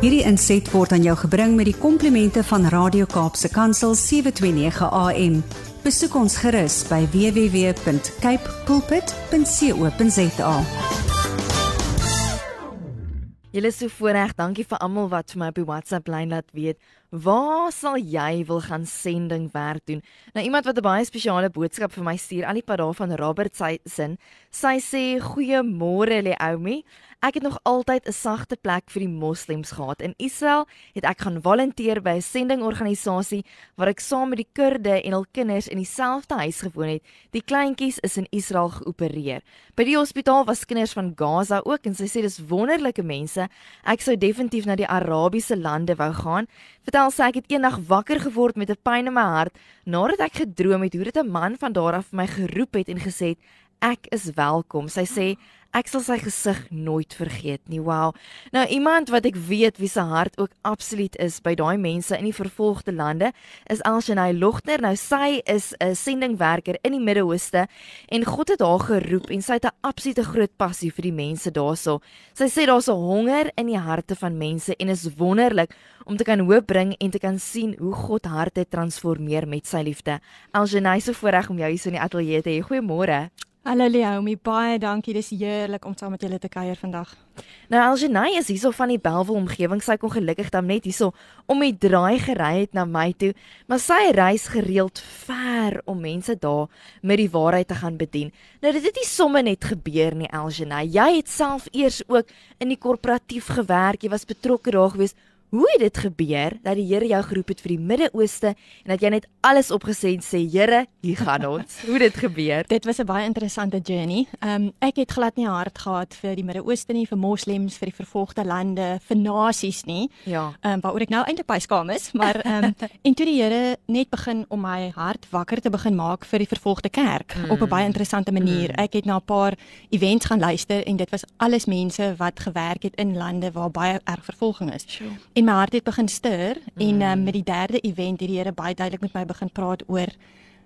Hierdie inset word aan jou gebring met die komplimente van Radio Kaapse Kansel 729 AM. Besoek ons gerus by www.cape pulpit.co.za. Julle is so voorreg. Dankie vir almal wat vir my op die WhatsApp lyn laat weet. Waar sal jy wil gaan sending werk doen? Nou iemand wat 'n baie spesiale boodskap vir my stuur, al die pad daar van Robert sy sin. Sy sê goeiemôre Leomi. Ek het nog altyd 'n sagte plek vir die moslems gehad. In Israel het ek gaan volunteer by 'n sendingorganisasie waar ek saam met die Kurde en hul kinders in dieselfde huis gewoon het. Die kleintjies is in Israel geopereer. By die hospitaal was kinders van Gaza ook en sy sê dis wonderlike mense. Ek sou definitief na die Arabiese lande wou gaan. Vertel sy ek het eendag wakker geword met 'n pyn in my hart nadat ek gedroom het hoe dit 'n man van daar af my geroep het en gesê het ek is welkom. Sy sê Ek sal sy gesig nooit vergeet nie. Wow. Nou iemand wat ek weet wie se hart ook absoluut is by daai mense in die vervolgde lande is Elsjenay Logner. Nou sy is 'n sendingwerker in die Midde-Ooste en God het haar geroep en sy het 'n absolute groot passie vir die mense daarso. Sy sê daar's 'n honger in die harte van mense en is wonderlik om te kan hoop bring en te kan sien hoe God harte transformeer met sy liefde. Elsjenay, so voorreg om jou hier so in die ateljee te hê. Goeiemôre. Hallo Leomi, baie dankie. Dis heerlik om saam met julle te kuier vandag. Nou Algenay is hierso van die Belwel omgewing. Sy kon gelukkig dan net hierso om die draai gery het na my toe, maar sy reis gereeld ver om mense daar met die waarheid te gaan bedien. Nou dit het nie sommer net gebeur nie, Algenay. Jy het self eers ook in die korporatief gewerk. Jy was betrokke daar gewees. Hoe het dit gebeur dat die Here jou geroep het vir die Midde-Ooste en dat jy net alles opgesê en sê Here, hier gaan ons. Hoe het dit gebeur? Dit was 'n baie interessante journey. Ehm um, ek het glad nie hart gehad vir die Midde-Ooste nie, vir moslems, vir die vervolgde lande, vir nasies nie. Ja. Ehm um, waaroor ek nou eintlik baie skaam is, maar ehm um, en toe die Here net begin om my hart wakker te begin maak vir die vervolgde kerk mm. op 'n baie interessante manier. Mm. Ek het na 'n paar events gaan luister en dit was alles mense wat gewerk het in lande waar baie erg vervolging is. Sure en my hart het begin stir mm. en um, met die derde event het die Here baie duidelik met my begin praat oor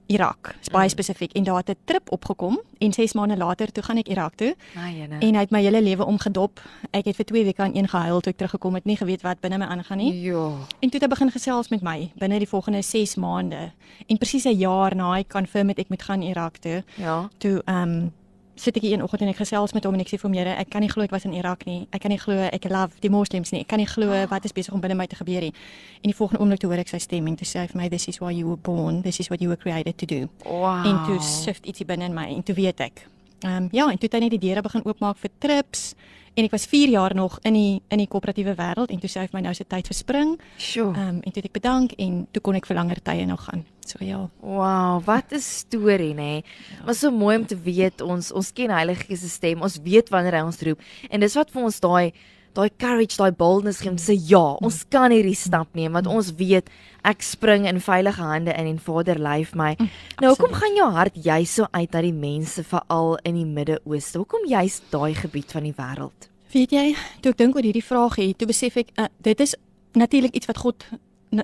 Irak. Dis baie mm. spesifiek en daar het 'n trip opgekom en 6 maande later toe gaan ek Irak toe. Ayene. En hy het my hele lewe omgedop. Ek het vir 2 weke aan een gehuil toe ek teruggekom het, nie geweet wat binne my aangaan nie. Ja. En toe het hy begin gesels met my binne die volgende 6 maande. En presies 'n jaar na hy confirm het ek moet gaan Irak toe. Ja. Toe ehm um, sit ek een oggend en ek gesels met hom en ek sê vir hom, Here, ek kan nie glo ek was in Irak nie. Ek kan nie glo ek love die moslems nie. Ek kan nie glo ah. wat is besig om binne my te gebeur nie. En die volgende oomblik toe hoor ek sy stem en toe sê hy vir my, this is why you were born. This is what you were created to do. Wow. En toe shift ietsie binne in my en toe weet ek. Ehm um, ja, en toe het hy net die deure begin oopmaak vir trips en ek was 4 jaar nog in die in die koöperatiewe wêreld en toe sê hy vir my nou is dit tyd vir spring. Sjoe. Ehm um, en toe het ek bedank en toe kon ek vir langer tye nog gaan. So ja. Wow, wat 'n storie nê. Ja. Was so mooi om te weet ons ons ken Heilige Gees se stem. Ons weet wanneer hy ons roep en dis wat vir ons daai daai courage, daai boldness gee om sê ja, ons kan hierdie stap neem want ons weet ek spring in veilige hande in en Vader lei my. Mm, nou hoekom gaan jou hart jy so uit na die mense veral in die Midde-Ooste? Hoekom juist daai gebied van die wêreld? Weet jy, toe ek dink oor hierdie vraag hier, toe besef ek uh, dit is natuurlik iets wat God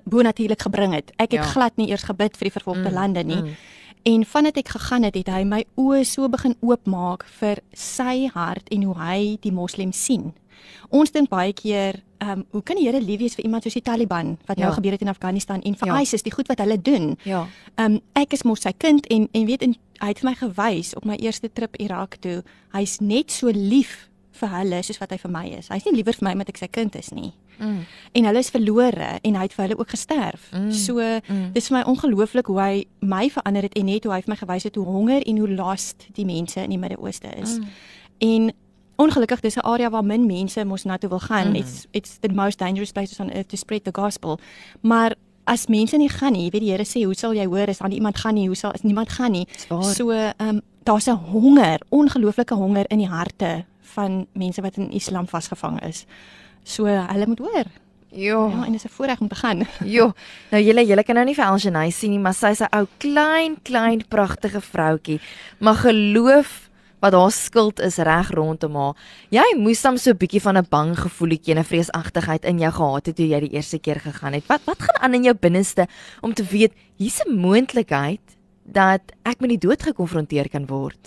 bo natuurlik gebring het. Ek het ja. glad nie eers gebid vir die vervolgde mm, lande nie. Mm. En vandat ek gegaan het, het hy my oë so begin oopmaak vir sy hart en hoe hy die moslems sien. Ons dink baie keer, ehm, um, hoe kan die Here lief wees vir iemand soos die Taliban wat nou ja. nou gebeur het in Afghanistan en vir ja. ISIS, die goed wat hulle doen? Ja. Ehm um, ek is mos sy kind en en weet en hy het vir my gewys op my eerste trip Irak toe. Hy's net so lief vir hulle soos wat hy vir my is. Hy's nie liewer vir my omdat ek sy kind is nie. Mm. En hulle is verlore en hy het vir hulle ook gesterf. Mm. So mm. dis vir my ongelooflik hoe hy my verander het en net hoe hy vir my gewys het hoe honger en hoe last die mense in die Midde-Ooste is. Mm. En ongelukkig dis 'n area waar min mense mos na toe wil gaan. Mm. It's it's the most dangerous place on earth to spread the gospel. Maar as mense nie gaan nie, weet die Here sê, hoe sal jy hoor as dan iemand gaan nie? Hoe sal as niemand gaan nie? So ehm um, daar's 'n honger, ongelooflike honger in die harte van mense wat in Islam vasgevang is. So hulle moet hoor. Jo. Ja, en dit is 'n voorreg om te gaan. Jo. Nou julle julle kan nou nie vir Elgenay sien nie, maar sy's 'n ou klein klein pragtige vroutjie. Maar geloof wat haar skuld is reg rondom haar. Jy moes dan so 'n bietjie van 'n bang gevoeltjie en 'n vreesagtigheid in jou gehad het toe jy die eerste keer gegaan het. Wat wat gaan aan in jou binneste om te weet hier's 'n moontlikheid dat ek met die dood gekonfronteer kan word?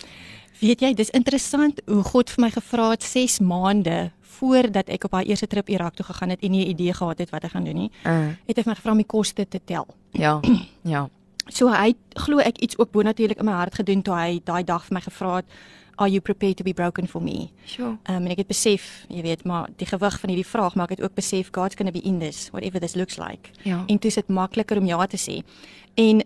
Weet jy, dis interessant hoe God vir my gevra het 6 maande voordat ek op haar eerste trip Irak toe gegaan het en nie 'n idee gehad het wat ek gaan doen nie. Uh, Het hy my gevra om die koste te tel. ja. Ja. So hy glo ek iets ook bonatuurlik in my hart gedoen toe hy daai dag vir my gevra het, "Are you prepared to be broken for me?" Sure. Um, en ek het besef, jy weet, maar die gewig van hierdie vraag maak dit ook besef God's going to be in this, whatever this looks like. Ja. En toe is dit makliker om ja te sê. En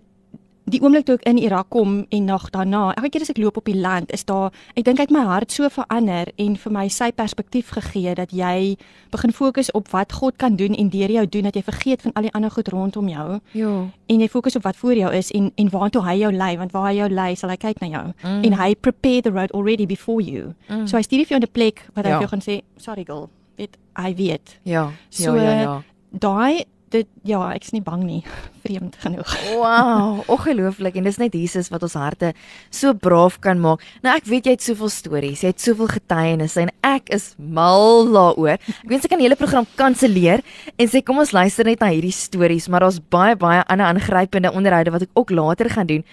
die oomblik toe ek in Irak kom en nog daarna, elke keer as ek loop op die land, is daar ek dink uit my hart so verander en vir my sy perspektief gegee dat jy begin fokus op wat God kan doen en deur jou doen dat jy vergeet van al die ander goed rondom jou Ja. en jy fokus op wat voor jou is en en waartoe hy jou lei want waar hy jou lei sal hy kyk na jou Mm. en hy prepare the road already before you. Mm. So hy stuur vir jou 'n plek wat hy Ja. vir jou gaan sê sorry girl, weet hy weet. Ja. So, ja, ja, ja. Daai dit ja, ek's nie bang nie. Vreemd genoeg. Wow, ongelooflik en dis net Jesus wat ons harte so braaf kan maak. Nou ek weet jy het soveel stories, jy het soveel getuienisse en ek is mal daaroor. Ek wens ek kan die hele program kanselleer en sê kom ons luister net na hierdie stories, maar daar's baie baie ander aangrypende onderhoude wat ek ook later gaan doen.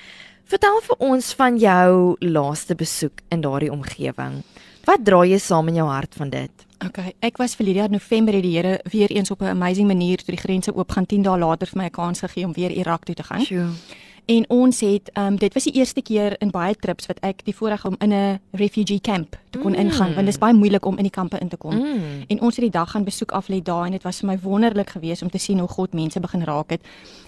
Vertel vir ons van jou laaste besoek in daardie omgewing. Wat dra jy saam in jou hart van dit? Okay, ek was verlede jaar November het die Here weer eens op 'n amazing manier toe die grense oop gaan 10 dae later vir my 'n kans gegee om weer Irak toe te gaan. Sjoe. En ons het um, dit was die eerste keer in baie trips wat ek die voorreg om in 'n refugee camp te kon Mm. ingaan want dit is baie moeilik om in die kampe in te kom. Mm. En ons het die dag gaan besoek af lê daar en dit was vir my wonderlik geweest om te sien hoe God mense begin raak het.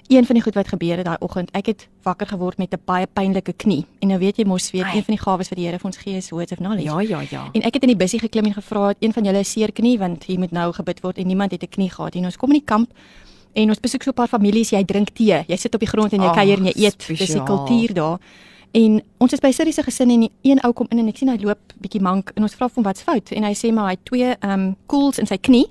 Een van die goed wat gebeur het daai oggend, ek het wakker geword met 'n baie pynlike knie. En nou weet jy mos weet Ai. een van die gawes wat die Here vir ons gee is words of knowledge. Ja, ja, ja. En ek het in die bussie geklim en gevra het een van julle 'n seer knie want hier moet nou gebid word en niemand het 'n knie gehad. En ons kom in die kamp en ons besoek so 'n paar families, jy drink tee, jy sit op die grond en jy Ag, kuier en jy eet. Dis die kultuur daar. En ons is by Syriese gesin en een ou kom in en ek sien hy loop bietjie mank en ons vra hom wat's fout en hy sê maar hy het twee ehm um, koels in sy knie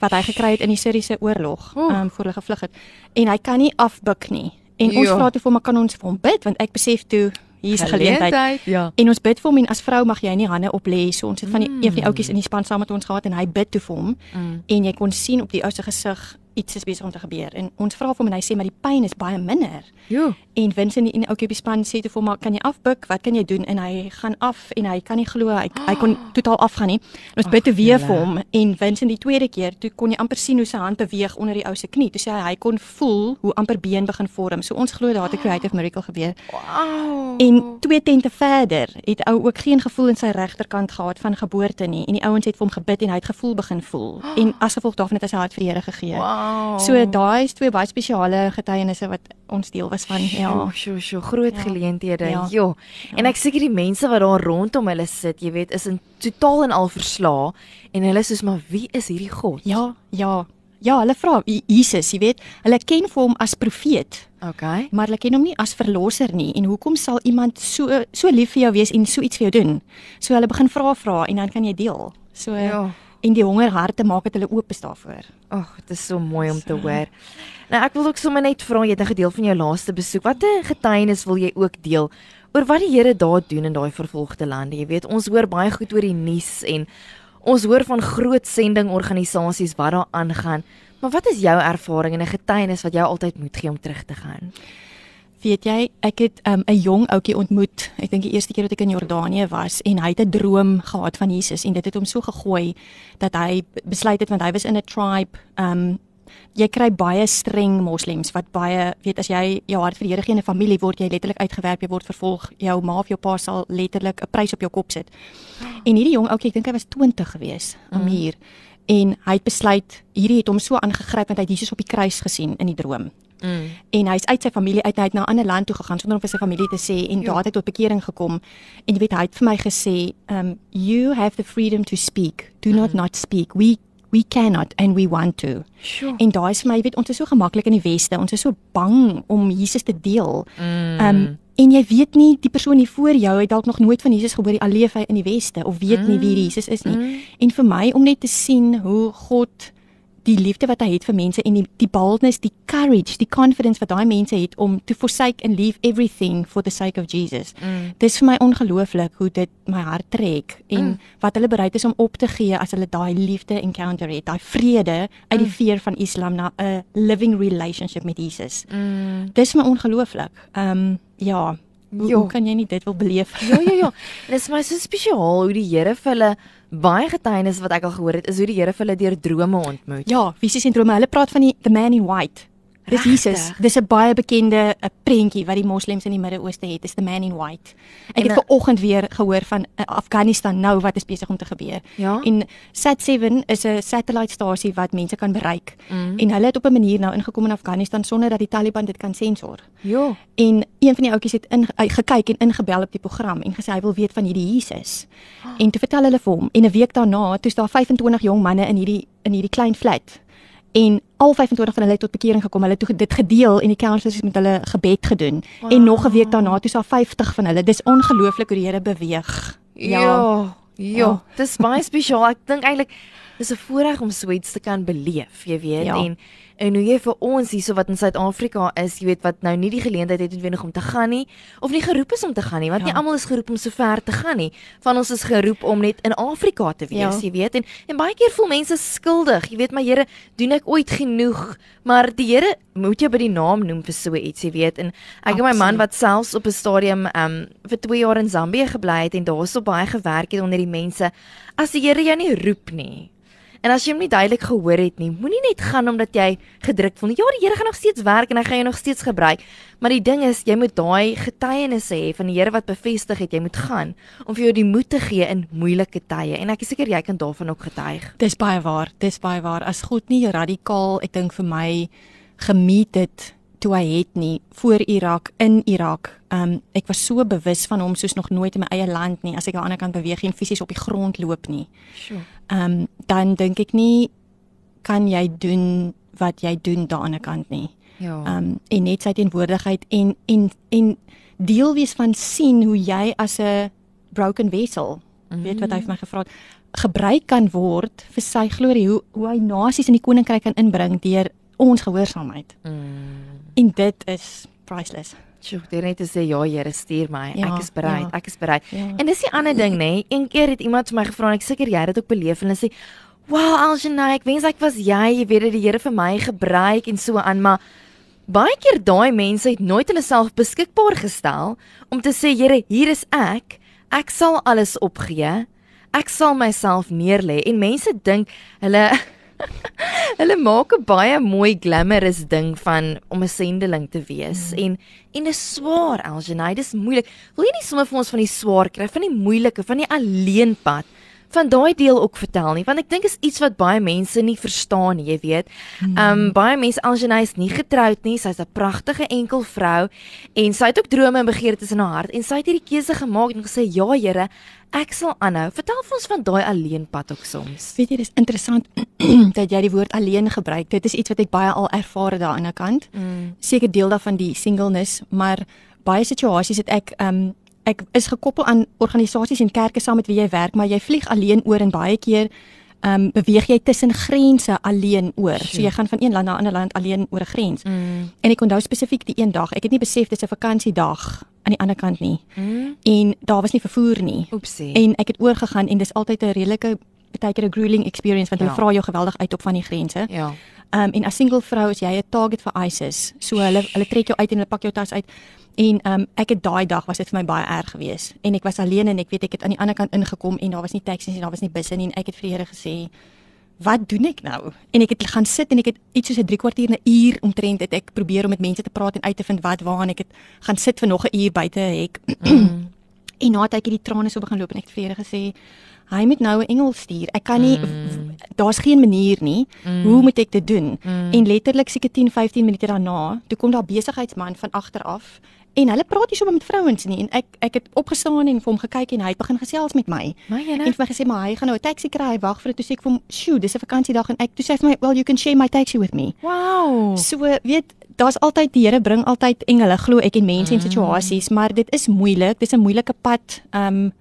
wat hy gekry het in die Syriese oorlog ehm um, voor hulle gevlug het en hy kan nie afbuk nie. En ons Ja. vra toe vir hom, "Maar kan ons vir hom bid?" want ek besef toe hier is 'n geleentheid. Ja. En ons bid vir hom en as vrou mag jy nie hande op lê. So ons het van die Mm. een van die ouetjies in die span saam met ons gehad en hy bid toe vir hom Mm. en jy kon sien op die ou se gesig iets is besig om te gebeur. En ons vra hom en hy sê maar die pyn is baie minder. Jo. En Vincent die ouetjie op die span sê toe vir hom maar kan jy afbuk? Wat kan jy doen? En hy gaan af en hy kan nie glo hy hy kon totaal afgaan nie. En ons bid Ag, weer vir hom en Vincent die tweede keer toe kon jy amper sien hoe sy hand beweeg onder die ou se knie. Toe sê hy hy kon voel hoe amper been begin vorm. So ons glo daar het 'n creative miracle gebeur. Wow. En twee tente verder het ou ook geen gevoel in sy regterkant gehad van geboorte nie en die ouens het vir hom gebid en hy het gevoel begin voel en as gevolg daarvan het hy sy hart vir die Here gegee. Wow. So daai is twee baie spesiale getuienisse wat ons deel was van ja. Ja, sjo, sjo, groot Ja. geleenthede. Ja. Jo. En ek seker die mense wat daar rondom hulle sit, jy weet, is in totaal en al verslae en hulle soos maar wie is hierdie God? Ja, ja. Ja, hulle vra "Je- Jesus, jy weet, hulle ken vir hom as profeet, Okay. maar hulle ken hom nie as verlosser nie. En hoekom sal iemand so so lief vir jou wees en so iets vir jou doen? So hulle begin vra vra en dan kan jy deel. So Ja. En die honger harte maak dit hulle oop is daarvoor. Ag, dit is so mooi om te So. hoor. Nou ek wil ook sommer net vra, jy het 'n gedeel van jou laaste besoek. Watter getuienis wil jy ook deel oor wat die Here daar doen in daai vervolgde lande? Jy weet, ons hoor baie goed oor die nuus en ons hoor van groot sendingorganisasies wat daar aangaan. Maar wat is jou ervaring en 'n getuienis wat jy altyd moet gee om terug te gaan? Weet jy, ek het um, 'n jong ouetjie ontmoet. Ek dink die eerste keer wat ek in Jordanië was en hy het 'n droom gehad van Jesus en dit het hom so gegooi dat hy besluit het want hy was in 'n tribe um jy kry baie streng moslems wat baie weet as jy jou hart vir die Here gee in 'n familie word jy letterlik uitgewerp, jy word vervolg. Jou ma of jou pa sal letterlik 'n prys op jou kop sit. En hierdie jong ouetjie, ek dink hy was 20 gewees, Amir. En hy het besluit hierdie het hom so aangegryp want hy het Jesus op die kruis gesien in die droom Mm. en hy's uit sy familie uit hy het na 'n ander land toe gegaan sonder om vir sy familie te sê en Ja. daar het hy tot bekering gekom en jy weet hy het vir my gesê um you have the freedom to speak do not not speak we we cannot and we want to Sjoe. en daai is vir my jy weet ons is so gemaklik in die weste ons is so bang om Jesus te deel Mm. um en jy weet nie die persoon hier voor jou het dalk nog nooit van Jesus gehoor al leef hy in die weste of weet nie wie Jesus is nie Mm. En vir my om net te sien hoe God die liefde wat hy het vir mense en die die boldness, die courage, die confidence wat daai mense het om to forsake and leave everything for the sake of Jesus. Mm. Dis vir my ongelooflik hoe dit my hart trek en Mm. wat hulle bereid is om op te gee as hulle daai liefde encounter het, daai vrede uit die Mm. veer van Islam na 'n living relationship met Jesus. Mm. Dis my ongelooflik. Ehm um, ja, Hoe, Jo. hoe kan jy nie dit wil beleef? Ja ja ja. Dit is my so spesiaal hoe die Here vir hulle baie getuienis wat ek al gehoor het, is hoe die Here vir hulle deur drome ontmoet. Ja, visiesindrome. Hulle praat van die the man in white. Dis Jesus. Dis 'n baie bekende 'n prentjie wat die moslems in die Midde-Ooste het. Dis the man in white. Ek En, het eh, ver oggend weer gehoor van uh, Afghanistan nou wat is besig om te gebeur. Ja? En Sat7 is 'n satellitestasie wat mense kan bereik. Mm. En hulle het op 'n manier nou ingekom in Afghanistan sonder dat die Taliban dit kan sensor. Ja. En een van die ouetjies het in, uh, gekyk en ingebel op die program en gesê hy wil weet van hierdie Jesus. En toe vertel hulle vir hom en 'n week daarna, toe is daar 25 jong manne in hierdie in hierdie klein flat. En al 25 van hulle het tot bekering gekom. Hulle het dit gedeel en die counselors het met hulle gebed gedoen. Wow. En nog 'n week daarna, toe daar 50 van hulle. Dis ongelooflik hoe die Here beweeg. Ja. Ja. Ja. Dis baie spesiaal. Ek dink eintlik dis 'n voorreg om so iets te kan beleef, jy weet. Ja. En en hoe jy vir ons hierso wat in Suid-Afrika is, jy weet wat nou nie die geleentheid het noodwendig om te gaan nie of nie geroep is om te gaan nie, want Ja. nie almal is geroep om so ver te gaan nie. Van ons is geroep om net in Afrika te wees, Ja. jy weet. En en baie keer voel mense skuldig. Jy weet, maar Here, doen ek ooit genoeg? Maar die Here moet jou by die naam noem vir so iets, jy weet. En ek en my man Absoluut. wat selfs op 'n stadium um vir 2 jaar in Zambië gebly het en daarso baie gewerk het onder die mense. As die Here jou nie roep nie. En as jy hom nie duidelik gehoor het nie, moenie net gaan omdat jy gedruk voel nie. Ja, die Here gaan nog steeds werk en hy gaan jou nog steeds gebruik. Maar die ding is, jy moet daai getuienisse hê van die Here wat bevestig het jy moet gaan om vir jou die moed te gee in moeilike tye. En ek is seker jy kan daarvan ook getuig. Dis baie waar. Dis baie waar. As God nie radikaal, ek dink vir my gemeet het toe hy het nie voor Irak in Irak. Um ek was so bewus van hom soos nog nooit in my eie land nie as ek aan die ander kant beweeg en fisies op die grond loop nie. Sjoe. Um dan dink ek nie kan jy doen wat jy doen daar aan die ander kant nie. Ja. Um en net sy teenwoordigheid en en en deel wees van sien hoe jy as 'n broken vessel, mm -hmm. weet wat hy vir my gevra het, gebruik kan word vir sy glorie, hoe hoe hy nasies in die koninkryk kan inbring deur ons gehoorsaamheid. Mm. En dit is priceless. Sjoe, dit net te sê ja, Here, stuur my. Ja, ek is bereid. ja. Ek is bereid. Ja. En dis die ander ding, nê? Een keer het iemand vir my gevra en ek seker jy het dit ook beleef en hulle sê, "Wow, Algenay, ek wens ek was jy, jy weet dat die Here vir my gebruik en so aan, maar baie keer daai mense het nooit hulle self beskikbaar gestel om te sê, Here, hier is ek. Ek sal alles opgee. Ek sal myself neerlê." En mense dink hulle Hulle maak 'n baie mooi glamorous ding van om 'n sendeling te wees mm. en en dis swaar, Algenay, dis moeilik. Wil jy nie sommer vir ons van die swaar kry, van die moeilike, van die alleenpad van daai deel ook vertel nie, want ek dink is iets wat baie mense nie verstaan nie, jy weet. Ehm um, baie mense Algenay is nie getroud nie, sy's 'n pragtige enkel vrou en sy het ook drome en begeertes in haar hart en sy het hierdie keuse gemaak en gesê, "Ja, Here, ek sal aanhou." Vertel vir ons van daai alleenpad ook soms. Weet jy, dis interessant dat jy die woord alleen gebruik. Dit is iets wat ek baie al ervaar het daar aan die kant. Mm. Seker deel daarvan die singleness, maar baie situasies het ek um ek is gekoppel aan organisasies en kerke saam met wie jy werk, maar jy vlieg alleen oor en baie keer um beweeg jy tussen grense alleen oor. So Sjoe. jy gaan van een land na 'n ander land alleen oor 'n grens. Mm. En ek onthou spesifiek die een dag. Ek het nie besef dis 'n vakansiedag aan die ander kant nie. Mm. En daar was nie vervoer nie. Oepsie. En ek het oorgegaan en dis altyd 'n redelike baie keer 'n grueling experience want hulle Ja. vra jou geweldig uit op van die grense. ja. Um en as single vrou is jy 'n target vir ISIS. So hulle hulle trek jou uit en hulle pak jou tas uit. En um ek het daai dag was dit vir my baie erg geweest. En ek was alleen en ek weet ek het aan die ander kant ingekom en daar was nie taksies en daar was nie busse nie en ek het vir die Here gesê Wat doen ek nou? En ek het gaan sit en ek het iets soos 'n 3 kwartier 'n uur omtrent het ek probeer om met mense te praat en uit te vind wat waar en ek het gaan sit vir nog 'n uur buite hek. Mm. En na het ek hierdie trane so begin loop en ek het vir die Here gesê hy moet nou 'n engel stuur. Ek kan nie Mm. daar's geen manier nie. Mm. Hoe moet ek dit doen? Mm. En letterlik seker 10, 15 minute daarna, toe kom daar besigheidsman van agter af en hulle praat nie sommer met vrouens nie en ek ek het opgestaan en vir hom gekyk en hy het begin gesels met my. Maar jy En vir my gesê maar hy gaan nou 'n taxi kry, hy wag vir dit toe sê ek vir hom, "Sjoe, dis 'n vakansiedag" en ek toe sê hy vir my, "Well, you can share my taxi with me." Wow. So weet, daar's altyd die Here bring altyd engele, glo ek en mense en Mm. situasies, maar dit is moeilik. Dis 'n moeilike pad um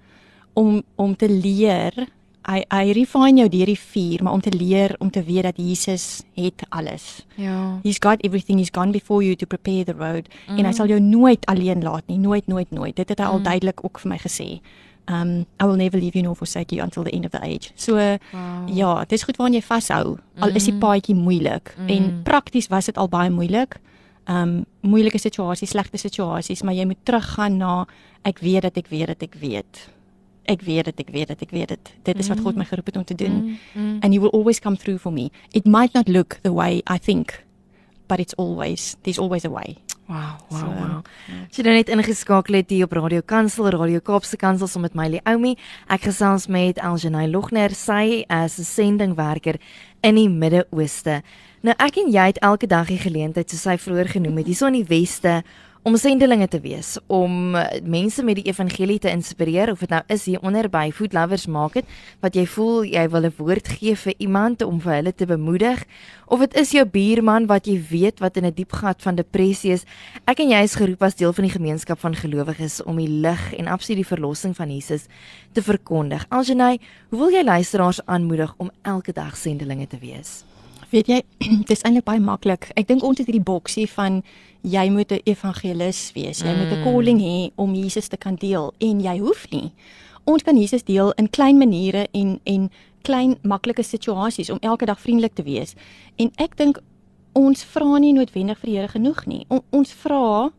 om om te leer. Hy hy refine jou deur die vuur, maar om te leer om te weet dat Jesus het alles. Ja. He's got everything. He's gone before you to prepare the road. Mm. En hy Mm. sal jou nooit alleen laat nie, nooit nooit nooit. Dit het hy al Mm. duidelik ook vir my gesê. Um I will never leave you nor forsake you until the end of the age. So Wow. Ja, dit is goed waaraan jy vashou. Al is die Mm. paadjie moeilik Mm. en prakties was dit al baie moeilik. um moeilike situasies, slegte situasies, maar jy moet teruggaan na ek weet dat ek weet dat ek weet. Ek weet dit, ek weet dit, ek weet dit. Dit is wat God my geroep het om te doen. Mm, mm. And he will always come through for me. It might not look the way I think, but it's always there's always a way. Wow, wow, So, wow. Sy het net ingeskakel het hier op Radio Kansel, Radio Kaapse Kansel saam met Mylie Oumi. Ek gesels met Algenay Logner, sy as 'n sendingwerker in die Midde-Ooste. Nou ek en jy het elke dag die geleentheid soos sy vroeër genoem het, hierso in die Weste om sendelinge te wees, om mense met die evangelie te inspireer of dit nou is hier onder by Food Lovers Market wat jy voel jy wil 'n woord gee vir iemand om vir hulle te bemoedig of dit is jou buurman wat jy weet wat in 'n diep gat van depressie is. Ek en jy is geroep as deel van die gemeenskap van gelowiges om die lig en absoluut die verlossing van Jesus te verkondig. Algenay, hoe wil jy luisteraars aanmoedig om elke dag sendelinge te wees? Weet jy, dis eintlik baie maklik. Ek dink ons het hierdie boksie van jy moet 'n evangelis wees. Jy mm. moet 'n calling hê om Jesus te kan deel en jy hoef nie. Ons kan Jesus deel in klein maniere en en klein maklike situasies om elke dag vriendelik te wees. En ek dink ons vra nie noodwendig vir die Here genoeg nie. O, ons vra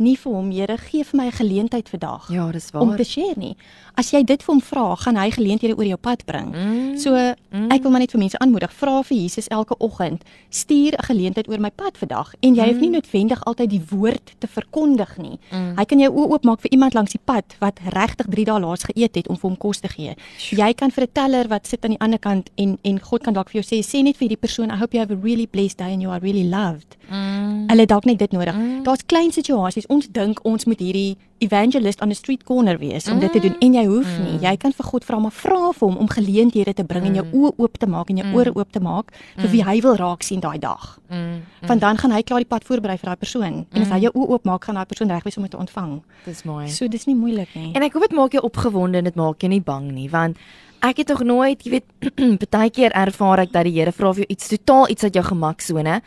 nie vir hom, Here, gee vir my 'n geleentheid vandag Ja, dis om te share nie. As jy dit vir hom vra, gaan hy geleenthede oor jou pad bring. Mm. So ek wil maar net vir mense aanmoedig, vra vir Jesus elke oggend, stuur 'n geleentheid oor my pad vandag en jy hoef nie noodwendig altyd die woord te verkondig nie. Mm. Hy kan jou oë oopmaak vir iemand langs die pad wat regtig 3 dae laas geëet het om vir hom kos te gee. Jy kan vir 'n teller wat sit aan die ander kant en en God kan dalk vir jou sê sê net vir hierdie persoon I hope you have a really blessed day and you are really loved. Mm. Hulle dalk net dit nodig. Daar's klein situasies. Ons dink ons moet hierdie evangelist on 'n street corner wees om dit te doen en jy hoef nie. Jy kan vir God vra maar vra vir hom om geleenthede te bring en jou oë oop te maak en jou ore oop te maak vir wie hy wil raak sien daai dag. Mm. Want dan gaan hy klaar die pad voorberei vir daai persoon. En as hy jou oë oop maak, gaan daai persoon reg wees om dit te ontvang. Dis mooi. So dis nie moeilik nie. En ek hoop dit maak jou opgewonde en dit maak jou nie bang nie, want ek het nog nooit, jy weet, baie keer ervaar ek dat die Here vra vir jou iets totaal iets uit jou gemaksone.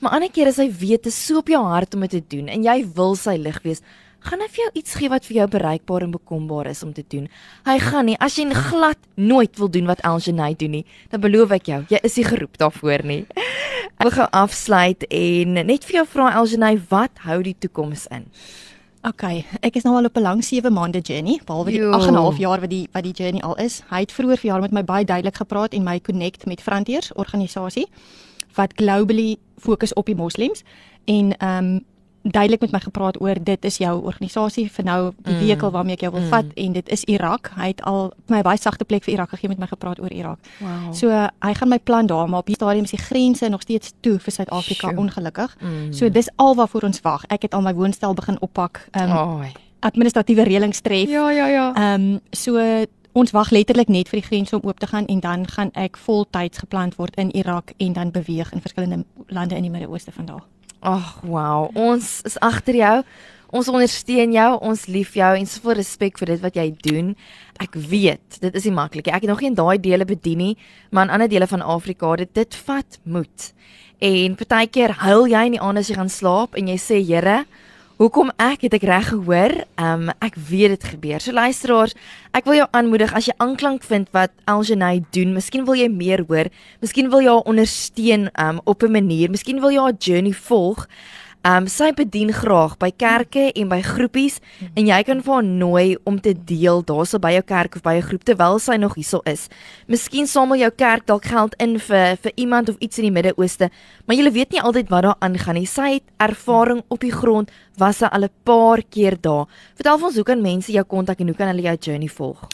Maar ander keer as hy weet dit so op jou hart om dit te doen en jy wil sy lig wees, gaan hy vir jou iets gee wat vir jou bereikbaar en bekombaar is om te doen. Hy gaan nie as jy glad nooit wil doen wat Elgenay doen nie, dan beloof ek jou, jy is nie geroep daarvoor nie. Ek wil gou afsluit en net vir jou vra Elgenay, wat hou die toekoms in? Okay, ek is nou al op 'n lang 7 maande journey, behalwe die Jo. 8 en 'n half jaar wat die wat die journey al is. Hy het vroeër verjaar met my baie duidelik gepraat en my connect met Frontiers organisasie wat globally fokus op die moslems en ehm um, duidelik met my gepraat oor dit is jou organisasie vir nou die Mm. vehikel waarmee ek jou wil Mm. vat en dit is Irak. Hy het al my baie sagte plek vir Irak gegee met my gepraat oor Irak. Wow. So uh, hy gaan my plan daar maar op die stadium is die grense nog steeds toe vir Suid-Afrika ongelukkig. Mm. So dis al waarvoor ons wag. Ek het al my woonstel begin oppak. Ehm um, administratiewe reëlings tref. Ja, ja, ja. Ehm um, so ons wag letterlik net vir die grense om oop te gaan en dan gaan ek voltyds geplant word in Irak en dan beweeg in verskillende lande in die Midde-Ooste van daar. Ag, wow. Ons is agter jou. Ons ondersteun jou, ons lief jou en soveel respek vir dit wat jy doen. Ek weet, dit is nie maklik nie. Ek het nog nie in daai dele bedien nie, maar in ander dele van Afrika, dit dit vat moed. En partykeer huil jy in die aand as jy gaan slaap en jy sê, Here, Hoekom ek het ek reg gehoor? Ehm um, ek weet dit gebeur. So luisteraars, ek wil jou aanmoedig as jy aanklank vind wat Algenay doen, miskien wil jy meer hoor, miskien wil jy haar ondersteun ehm um, op 'n manier, miskien wil jy haar journey volg. Ehm um, sy bedien graag by kerke en by groepies en jy kan vir haar nooi om te deel daarso by jou kerk of by 'n groep terwyl sy nog hierso is. Miskien samel jou kerk dalk geld in vir vir iemand of iets in die Midde-Ooste, maar jy weet nie altyd wat daar aangaan nie. Sy het ervaring op die grond, was sy al 'n paar keer daar. Vertel vir ons hoe kan mense jou kontak en hoe kan hulle jou journey volg?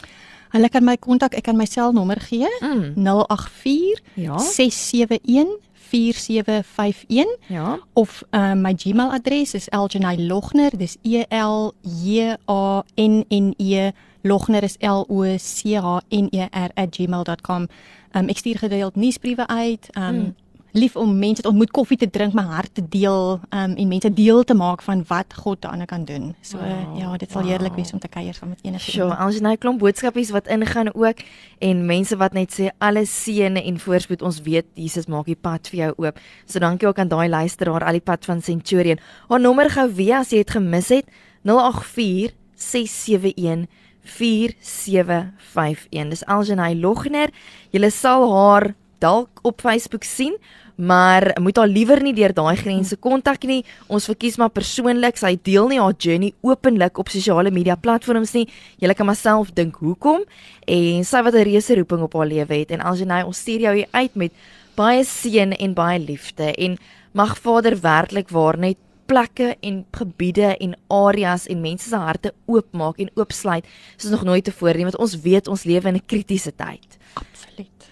Hulle kan my kontak, ek kan my selnommer gee. Mm. 084 Ja. 671 4751 Ja. of uh, my Gmail adres is elgenaylogner dis E L J A N N E logner is L O C H N E R @gmail.com. Um, ek stuur gereeld nuusbriewe uit. Um Mm. Lief om mense te ontmoet, koffie te drink, my hart te deel um en mense deel te maak van wat God daarin kan doen. So Wow, wow, ja, dit sal wow. heerlik wees om te kuier saam met enige Sjoe, ons het nou 'n klomp boodskapies wat ingaan ook en mense wat net sê alle seëne en voorspoed. Ons weet Jesus maak die pad vir jou oop. So dankie ook aan daai luisteraar al die pad van Centurion. Haar nommer gou weer as jy dit gemis het. 084 671 4751. Dis Algenay Logner. Jy sal haar dalk op Facebook sien maar moet haar liewer nie deur daai grense kontak nie. Ons verkies maar persoonlik. Sy deel nie haar journey openlik op sosiale media platforms nie. Jy kan maar self dink hoekom en sy wat 'n reuse roeping op haar lewe het en Algenay ons stuur jou hier uit met baie seën en baie liefde en mag Vader werklik waar net plekke en gebiede en areas en mense se harte oopmaak en oopsluit soos nog nooit tevore nie want ons weet ons lewe in 'n kritiese tyd. Absoluut.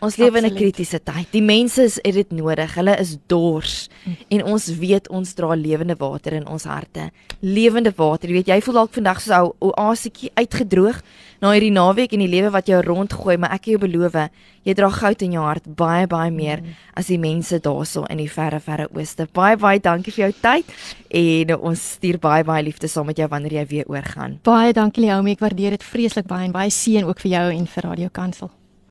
Ons lewe in 'n kritiese tyd. Die mense is dit nodig. Hulle is dors mm. en ons weet ons dra lewende water in ons harte. Lewende water. Jy weet jy voel dalk vandag so 'n oasietjie uitgedroog na hierdie naweek en die lewe wat jou rondgooi, maar ek kan jou beloof, jy dra goud in jou hart baie baie meer mm. as die mense daarso in die verre verre ooste. Baie baie dankie vir jou tyd en ons stuur baie baie liefde saam met jou wanneer jy weer oorgaan. Baie dankie Leomi, ek waardeer dit vreeslik baie en baie seën ook vir jou en vir Radio Kansel.